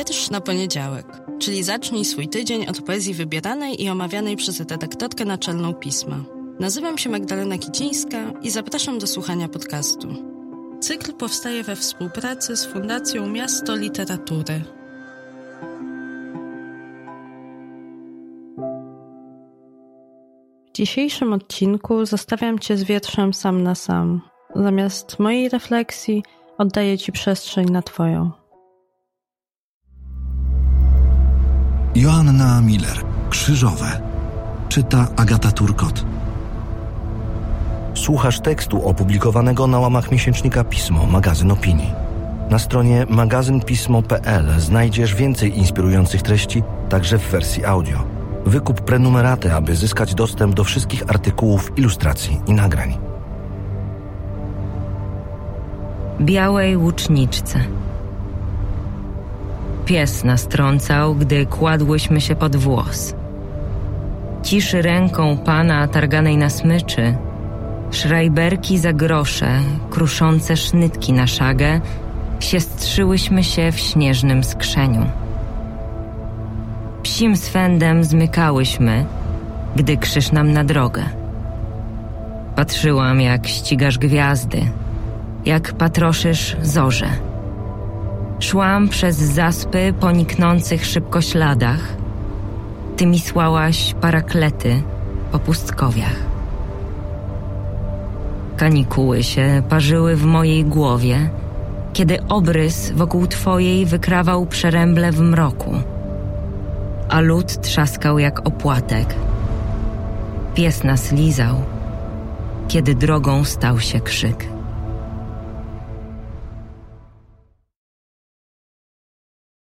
Wiersz na poniedziałek, czyli zacznij swój tydzień od poezji wybieranej i omawianej przez redaktorkę naczelną pisma. Nazywam się Magdalena Kicińska i zapraszam do słuchania podcastu. Cykl powstaje we współpracy z Fundacją Miasto Literatury. W dzisiejszym odcinku zostawiam Cię z wierszem sam na sam. Zamiast mojej refleksji oddaję Ci przestrzeń na Twoją. Joanna Miller, Krzyżowe. Czyta Agata Turkot. Słuchasz tekstu opublikowanego na łamach miesięcznika Pismo, magazyn opinii. Na stronie magazynpismo.pl znajdziesz więcej inspirujących treści, także w wersji audio. Wykup prenumeraty, aby zyskać dostęp do wszystkich artykułów, ilustracji i nagrań. Białej łuczniczce. Pies nastrącał, gdy kładłyśmy się pod włos. Ciszy ręką pana targanej na smyczy, szrajberki za grosze, kruszące sznytki na szagę, siestrzyłyśmy się w śnieżnym skrzeniu. Psim swędem zmykałyśmy, gdy krzyż nam na drogę. Patrzyłam, jak ścigasz gwiazdy, jak patroszysz zorze. Szłam przez zaspy po niknących szybko śladach. Ty mi słałaś paraklety po pustkowiach. Kanikuły się parzyły w mojej głowie, kiedy obrys wokół twojej wykrawał przeręble w mroku, a lód trzaskał jak opłatek. Pies nas lizał, kiedy drogą stał się krzyk.